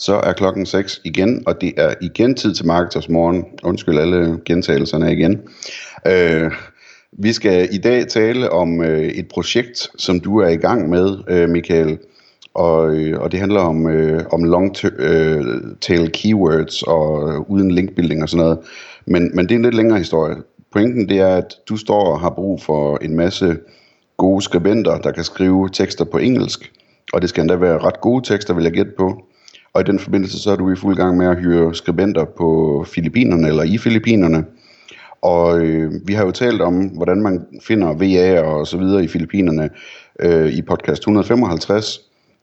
Så er klokken 6 igen, og det er igen tid til Marketers Morgen. Undskyld alle gentagelserne igen. Øh, vi skal i dag tale om øh, et projekt, som du er i gang med, øh, Michael. Og, øh, og det handler om, øh, om long øh, tail keywords og øh, uden linkbuilding og sådan noget. Men, men det er en lidt længere historie. Pointen det er, at du står og har brug for en masse gode skribenter, der kan skrive tekster på engelsk. Og det skal endda være ret gode tekster, vil jeg gætte på. Og i den forbindelse så er du i fuld gang med at hyre skribenter på Filippinerne eller i Filippinerne. Og øh, vi har jo talt om, hvordan man finder VA og så videre i Filippinerne øh, i podcast 155.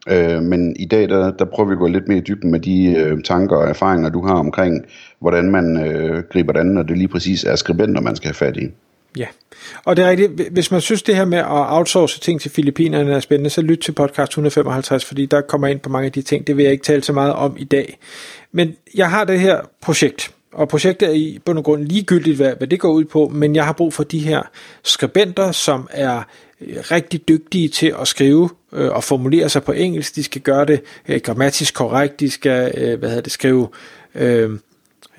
Øh, men i dag, der, der prøver vi at gå lidt mere i dybden med de øh, tanker og erfaringer, du har omkring, hvordan man øh, griber det an, når det lige præcis er skribenter, man skal have fat i. Ja, og det er rigtigt. Hvis man synes, det her med at outsource ting til Filippinerne er spændende, så lyt til podcast 155, fordi der kommer ind på mange af de ting. Det vil jeg ikke tale så meget om i dag. Men jeg har det her projekt, og projektet er i bund og grund ligegyldigt, hvad, hvad det går ud på, men jeg har brug for de her skribenter, som er øh, rigtig dygtige til at skrive øh, og formulere sig på engelsk. De skal gøre det øh, grammatisk korrekt, de skal øh, hvad hedder det, skrive... Øh,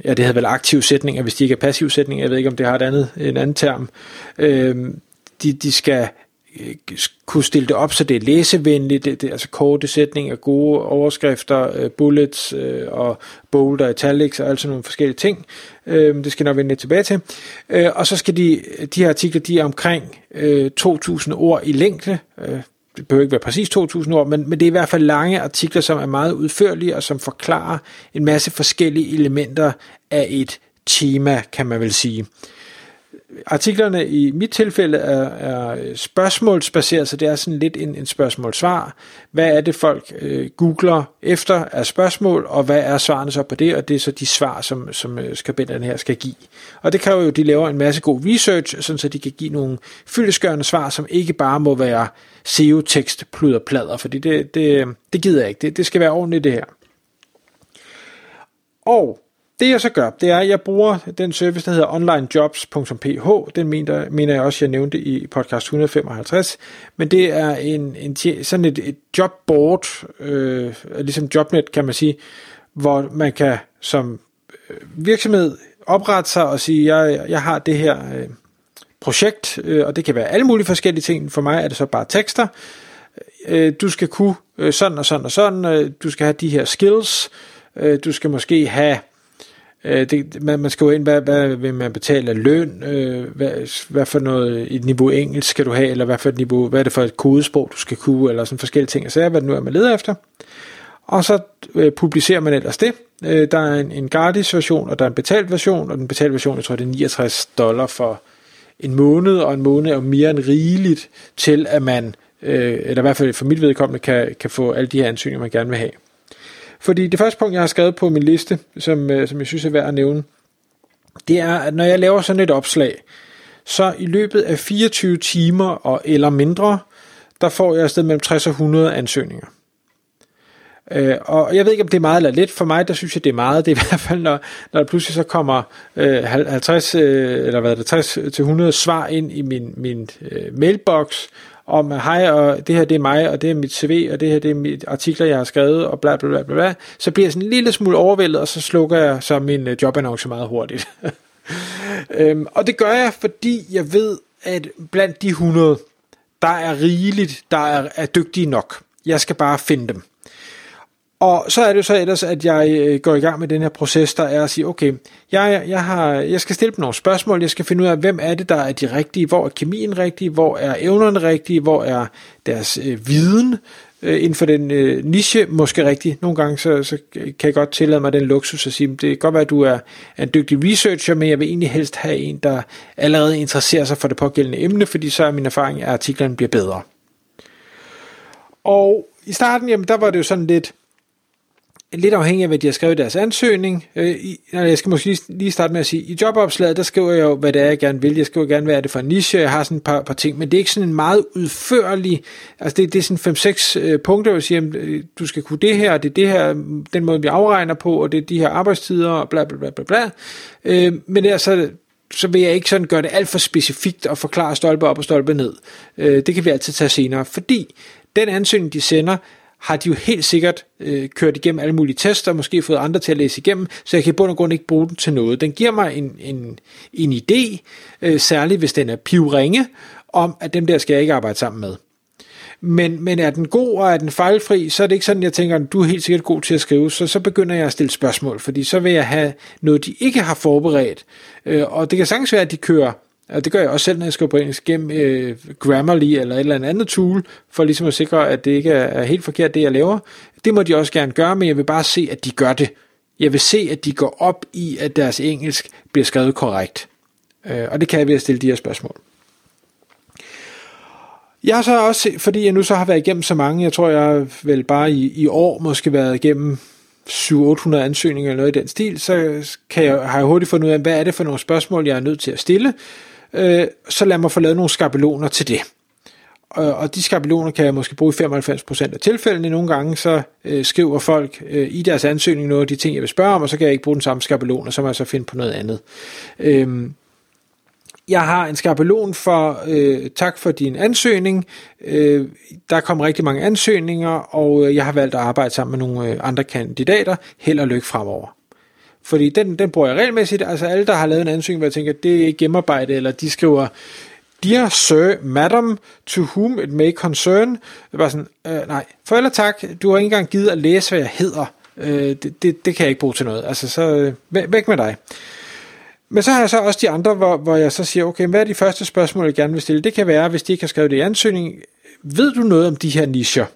ja, det hedder vel aktive sætninger, hvis de ikke er passive sætninger. Jeg ved ikke, om det har et andet, en anden term. Øh, de, de skal øh, kunne stille det op, så det er læsevenligt, det, det, altså korte sætninger, gode overskrifter, øh, bullets øh, og bold og italics og alt sådan nogle forskellige ting. Øh, det skal jeg nok vende lidt tilbage til. Øh, og så skal de, de her artikler, de er omkring øh, 2.000 ord i længde. Øh, det behøver ikke være præcis 2.000 ord, men, men det er i hvert fald lange artikler, som er meget udførlige og som forklarer en masse forskellige elementer af et tema, kan man vel sige. Artiklerne i mit tilfælde er, er spørgsmålsbaseret, så det er sådan lidt en, en spørgsmål-svar. Hvad er det, folk øh, googler efter af spørgsmål, og hvad er svarene så på det, og det er så de svar, som, som øh, skribenterne her skal give. Og det kræver jo, at de laver en masse god research, sådan så de kan give nogle fyldeskørende svar, som ikke bare må være SEO-tekst, pludder, plader, fordi det, det, det gider jeg ikke. Det, det skal være ordentligt det her. Og det jeg så gør, det er, at jeg bruger den service, der hedder onlinejobs.ph. Den mener, mener jeg også, jeg nævnte i podcast 155. Men det er en, en sådan et, et jobboard, øh, ligesom Jobnet kan man sige, hvor man kan som øh, virksomhed oprette sig og sige, jeg, jeg har det her øh, projekt, øh, og det kan være alle mulige forskellige ting. For mig er det så bare tekster. Øh, du skal kunne øh, sådan og sådan og sådan. Øh, du skal have de her skills. Øh, du skal måske have Øh, det, man, man skal jo ind, hvad, hvad vil man betale af løn, øh, hvad, hvad for noget et niveau engelsk skal du have, eller hvad for et niveau, hvad er det for et kodesprog, du skal kunne, eller sådan forskellige ting, så er, hvad det nu er, man leder efter. Og så øh, publicerer man ellers det. Øh, der er en, en gratis version, og der er en betalt version, og den betalte version, jeg tror, det er 69 dollar for en måned, og en måned er jo mere end rigeligt til, at man, øh, eller i hvert fald for mit vedkommende, kan, kan få alle de her ansøgninger, man gerne vil have. Fordi det første punkt, jeg har skrevet på min liste, som, øh, som jeg synes er værd at nævne, det er, at når jeg laver sådan et opslag, så i løbet af 24 timer og eller mindre, der får jeg afsted mellem 60 og 100 ansøgninger. Øh, og jeg ved ikke, om det er meget eller lidt. For mig, der synes jeg, det er meget. Det er i hvert fald, når, når der pludselig så kommer øh, 50, øh, eller hvad er det, 60 til 100 svar ind i min, min øh, mailbox, om, hej, og det her det er mig, og det er mit CV, og det her det er mit artikler, jeg har skrevet, og bla bla bla bla, bla. så bliver jeg sådan en lille smule overvældet, og så slukker jeg så min øh, jobannonce meget hurtigt. øhm, og det gør jeg, fordi jeg ved, at blandt de 100, der er rigeligt, der er, er dygtige nok. Jeg skal bare finde dem. Og så er det jo så ellers, at jeg øh, går i gang med den her proces, der er at sige, okay, jeg, jeg, har, jeg skal stille dem nogle spørgsmål, jeg skal finde ud af, hvem er det, der er de rigtige, hvor er kemien rigtig, hvor er evnerne rigtige, hvor er deres øh, viden øh, inden for den øh, niche måske rigtig. Nogle gange så, så kan jeg godt tillade mig den luksus at sige, det kan godt være, at du er en dygtig researcher, men jeg vil egentlig helst have en, der allerede interesserer sig for det pågældende emne, fordi så er min erfaring, at artiklerne bliver bedre. Og i starten, jamen, der var det jo sådan lidt, lidt afhængig af, hvad de har skrevet i deres ansøgning. Øh, i, jeg skal måske lige starte med at sige, i jobopslaget, der skriver jeg jo, hvad det er, jeg gerne vil. Jeg skriver gerne, hvad er det for en niche, jeg har sådan et par, par ting, men det er ikke sådan en meget udførlig, altså det, det er sådan 5-6 øh, punkter, hvor jeg siger, øh, du skal kunne det her, det er det her, den måde, vi afregner på, og det er de her arbejdstider, og bla bla bla bla bla. Øh, men det så så vil jeg ikke sådan gøre det alt for specifikt og forklare stolpe op og stolpe ned. Øh, det kan vi altid tage senere, fordi den ansøgning, de sender, har de jo helt sikkert øh, kørt igennem alle mulige tester, måske fået andre til at læse igennem, så jeg kan i bund og grund ikke bruge den til noget. Den giver mig en, en, en idé, øh, særligt hvis den er pivringe, om at dem der skal jeg ikke arbejde sammen med. Men, men er den god og er den fejlfri, så er det ikke sådan, jeg tænker, du er helt sikkert god til at skrive, så, så begynder jeg at stille spørgsmål, fordi så vil jeg have noget, de ikke har forberedt. Øh, og det kan sagtens være, at de kører og det gør jeg også selv, når jeg skriver på engelsk, gennem øh, Grammarly eller et eller andet tool, for ligesom at sikre, at det ikke er, er helt forkert, det jeg laver. Det må de også gerne gøre, men jeg vil bare se, at de gør det. Jeg vil se, at de går op i, at deres engelsk bliver skrevet korrekt. Øh, og det kan jeg ved at stille de her spørgsmål. Jeg har så også, fordi jeg nu så har været igennem så mange, jeg tror jeg vel bare i, i år måske været igennem 700-800 ansøgninger eller noget i den stil, så kan jeg, har jeg hurtigt fundet ud af, hvad er det for nogle spørgsmål, jeg er nødt til at stille, øh, så lad mig få lavet nogle skabeloner til det. Og, og de skabeloner kan jeg måske bruge i 95% af tilfældene. Nogle gange så øh, skriver folk øh, i deres ansøgning noget af de ting, jeg vil spørge om, og så kan jeg ikke bruge den samme skabelon, og så må jeg så finde på noget andet. Øh, jeg har en skabelon for, øh, tak for din ansøgning. Øh, der kom rigtig mange ansøgninger, og øh, jeg har valgt at arbejde sammen med nogle øh, andre kandidater. Held og lykke fremover. Fordi den, den bruger jeg regelmæssigt. Altså alle, der har lavet en ansøgning, hvor jeg tænker, det er ikke eller de skriver, Dear Sir, Madam, to whom it may concern. Det var sådan, øh, nej, for eller tak, du har ikke engang givet at læse, hvad jeg hedder. Øh, det, det, det kan jeg ikke bruge til noget. Altså, så øh, væk med dig. Men så har jeg så også de andre, hvor, hvor jeg så siger, okay, hvad er de første spørgsmål, jeg gerne vil stille? Det kan være, hvis de ikke har skrevet det i ansøgning, ved du noget om de her nischer?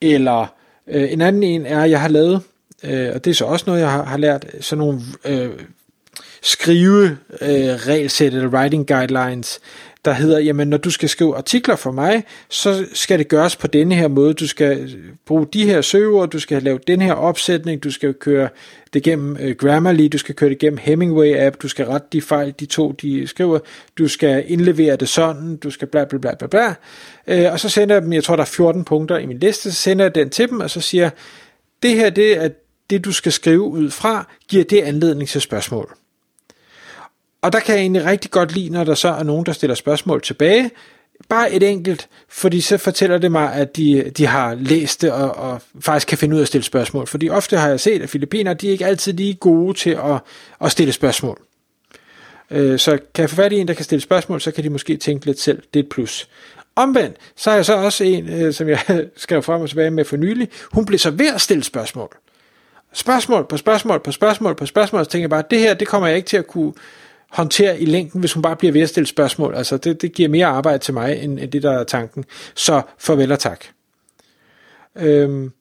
Eller øh, en anden en er, jeg har lavet øh, og det er så også noget, jeg har, har lært, sådan nogle øh, skrive øh, regelsæt eller writing guidelines, der hedder, jamen når du skal skrive artikler for mig, så skal det gøres på denne her måde. Du skal øh, bruge de her søgeord, du skal lave den her opsætning, du skal køre det gennem øh, Grammarly, du skal køre det gennem Hemingway app, du skal rette de fejl, de to de skriver, du skal indlevere det sådan, du skal bla bla bla bla bla. Øh, og så sender jeg dem, jeg tror der er 14 punkter i min liste, så sender jeg den til dem, og så siger det her det er det du skal skrive ud fra, giver det anledning til spørgsmål. Og der kan jeg egentlig rigtig godt lide, når der så er nogen, der stiller spørgsmål tilbage. Bare et enkelt, fordi så fortæller det mig, at de, de har læst det og, og faktisk kan finde ud af at stille spørgsmål. Fordi ofte har jeg set, at filipiner, de er ikke altid lige gode til at, at stille spørgsmål. Øh, så kan jeg få fat i en, der kan stille spørgsmål, så kan de måske tænke lidt selv. Det er et plus. Omvendt, så har jeg så også en, øh, som jeg skrev frem og tilbage med for nylig. Hun blev så ved at stille spørgsmål spørgsmål på spørgsmål på spørgsmål på spørgsmål, så tænker jeg bare, det her, det kommer jeg ikke til at kunne håndtere i længden, hvis hun bare bliver ved at stille spørgsmål. Altså, det, det giver mere arbejde til mig, end, end det, der er tanken. Så farvel og tak. Øhm,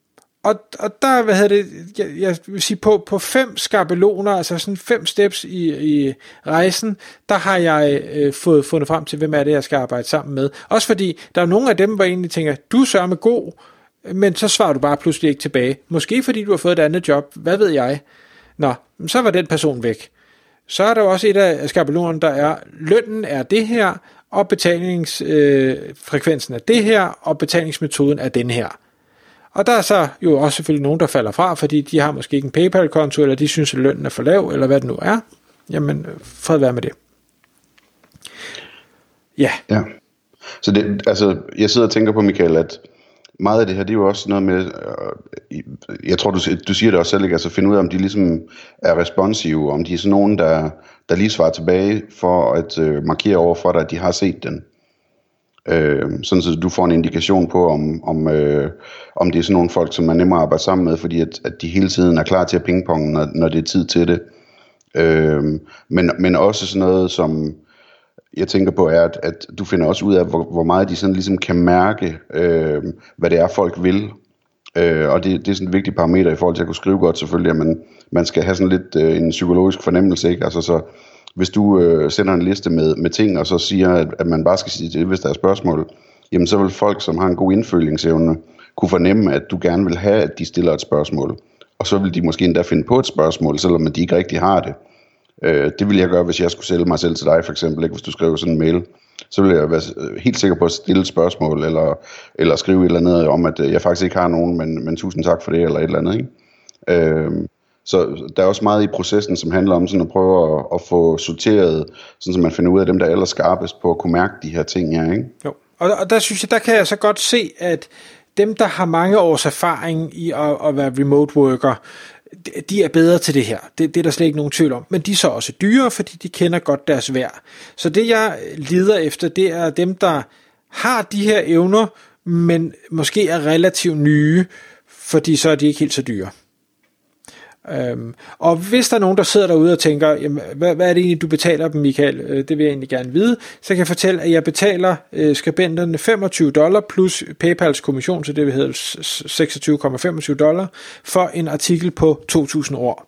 og, og der, hvad hedder det, jeg, jeg vil sige, på, på fem skabeloner, altså sådan fem steps i, i rejsen, der har jeg øh, fået fundet frem til, hvem er det, jeg skal arbejde sammen med. Også fordi, der er nogle af dem, hvor jeg egentlig tænker, du sørger med god, men så svarer du bare pludselig ikke tilbage. Måske fordi du har fået et andet job, hvad ved jeg. Nå, så var den person væk. Så er der også et af skabelonerne, der er, lønnen er det her, og betalingsfrekvensen øh, er det her, og betalingsmetoden er den her. Og der er så jo også selvfølgelig nogen, der falder fra, fordi de har måske ikke en PayPal-konto, eller de synes, at lønnen er for lav, eller hvad det nu er. Jamen, fred være med det. Ja. Ja. Så det, altså, jeg sidder og tænker på, Michael, at meget af det her, det er jo også noget med, øh, jeg tror, du, du siger det også selv, ikke? altså finde ud af, om de ligesom er responsive, om de er sådan nogen, der, der lige svarer tilbage for at øh, markere over for dig, at de har set den. Øh, sådan så du får en indikation på, om, om, øh, om det er sådan nogle folk, som man nemmere arbejder sammen med, fordi at, at de hele tiden er klar til at pingponge, når, når det er tid til det. Øh, men, men også sådan noget som, jeg tænker på, er, at, at du finder også ud af, hvor, hvor meget de sådan ligesom kan mærke, øh, hvad det er, folk vil. Øh, og det, det er sådan en vigtig parameter i forhold til at kunne skrive godt selvfølgelig, at man, man skal have sådan lidt øh, en psykologisk fornemmelse, ikke? Altså så, hvis du øh, sender en liste med, med ting, og så siger, at, at man bare skal sige det, hvis der er spørgsmål, jamen så vil folk, som har en god indfølingsevne, kunne fornemme, at du gerne vil have, at de stiller et spørgsmål. og så vil de måske endda finde på et spørgsmål, selvom de ikke rigtig har det. Øh, det ville jeg gøre, hvis jeg skulle sælge mig selv til dig, for eksempel, ikke? hvis du skriver sådan en mail. Så ville jeg være øh, helt sikker på at stille et spørgsmål, eller, eller skrive et eller andet om, at øh, jeg faktisk ikke har nogen, men, men tusind tak for det, eller et eller andet. Ikke? Øh, så der er også meget i processen, som handler om sådan at prøve at, at få sorteret, sådan så man finder ud af dem, der er allerskarpest på at kunne mærke de her ting her. Ikke? Jo, og, og der synes jeg, der kan jeg så godt se, at dem, der har mange års erfaring i at, at være remote worker, de er bedre til det her. Det, det er der slet ikke nogen tvivl om. Men de er så også dyre, fordi de kender godt deres værd. Så det jeg lider efter, det er dem, der har de her evner, men måske er relativt nye, fordi så er de ikke helt så dyre. Øhm, og hvis der er nogen, der sidder derude og tænker, jamen, hvad, hvad er det egentlig, du betaler dem, Michael? Øh, det vil jeg egentlig gerne vide. Så kan jeg fortælle, at jeg betaler øh, skribenterne 25 dollar plus PayPals kommission, så det vil hedde 26,25 dollar, for en artikel på 2.000 ord.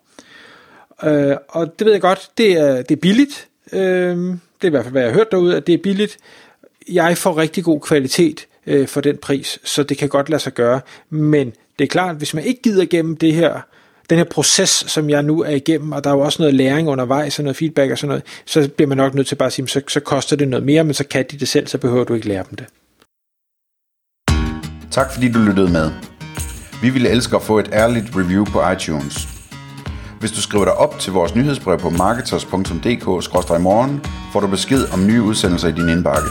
Øh, og det ved jeg godt, det er, det er billigt. Øh, det er i hvert fald, hvad jeg har hørt derude, at det er billigt. Jeg får rigtig god kvalitet øh, for den pris, så det kan godt lade sig gøre. Men det er klart, hvis man ikke gider gennem det her den her proces, som jeg nu er igennem, og der er jo også noget læring undervejs, og noget feedback og sådan noget, så bliver man nok nødt til bare at sige, så, så koster det noget mere, men så kan de det selv, så behøver du ikke lære dem det. Tak fordi du lyttede med. Vi ville elske at få et ærligt review på iTunes. Hvis du skriver dig op til vores nyhedsbrev på marketers.dk-morgen, får du besked om nye udsendelser i din indbakke.